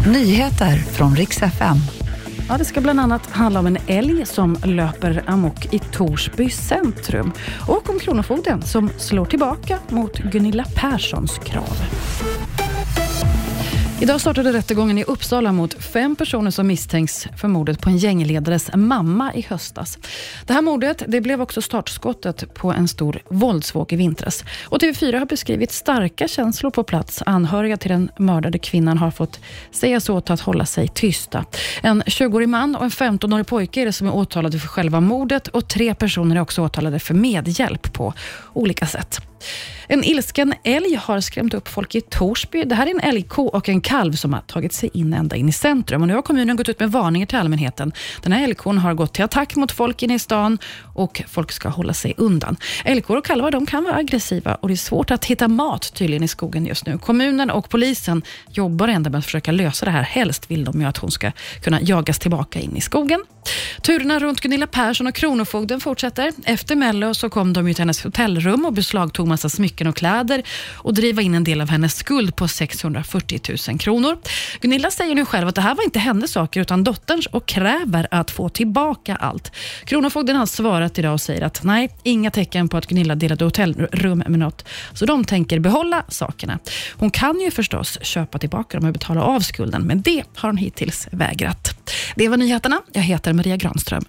Nyheter från riks FM. Ja, det ska bland annat handla om en älg som löper amok i Torsby centrum och om Kronofogden som slår tillbaka mot Gunilla Perssons krav. Idag startade rättegången i Uppsala mot fem personer som misstänks för mordet på en gängledares mamma i höstas. Det här mordet det blev också startskottet på en stor våldsvåg i vintras. Och TV4 har beskrivit starka känslor på plats. Anhöriga till den mördade kvinnan har fått sägas åt att hålla sig tysta. En 20-årig man och en 15-årig pojke är det som är åtalade för själva mordet och tre personer är också åtalade för medhjälp på olika sätt. En ilsken älg har skrämt upp folk i Torsby. Det här är en älgko och en kalv som har tagit sig in ända in i centrum. Och nu har kommunen gått ut med varningar till allmänheten. Den här älgkon har gått till attack mot folk inne i stan och folk ska hålla sig undan. Älgkor och kalvar de kan vara aggressiva och det är svårt att hitta mat tydligen i skogen just nu. Kommunen och polisen jobbar ändå med att försöka lösa det här. Helst vill de ju att hon ska kunna jagas tillbaka in i skogen. Turerna runt Gunilla Persson och Kronofogden fortsätter. Efter Mello så kom de till hennes hotellrum och beslagtog massa smycken och kläder och driva in en del av hennes skuld på 640 000 kronor. Gunilla säger nu själv att det här var inte hennes saker utan dotterns och kräver att få tillbaka allt. Kronofogden har svarat idag och säger att nej, inga tecken på att Gunilla delade hotellrum med något, så de tänker behålla sakerna. Hon kan ju förstås köpa tillbaka dem och betala av skulden, men det har hon hittills vägrat. Det var nyheterna. Jag heter Maria Granström.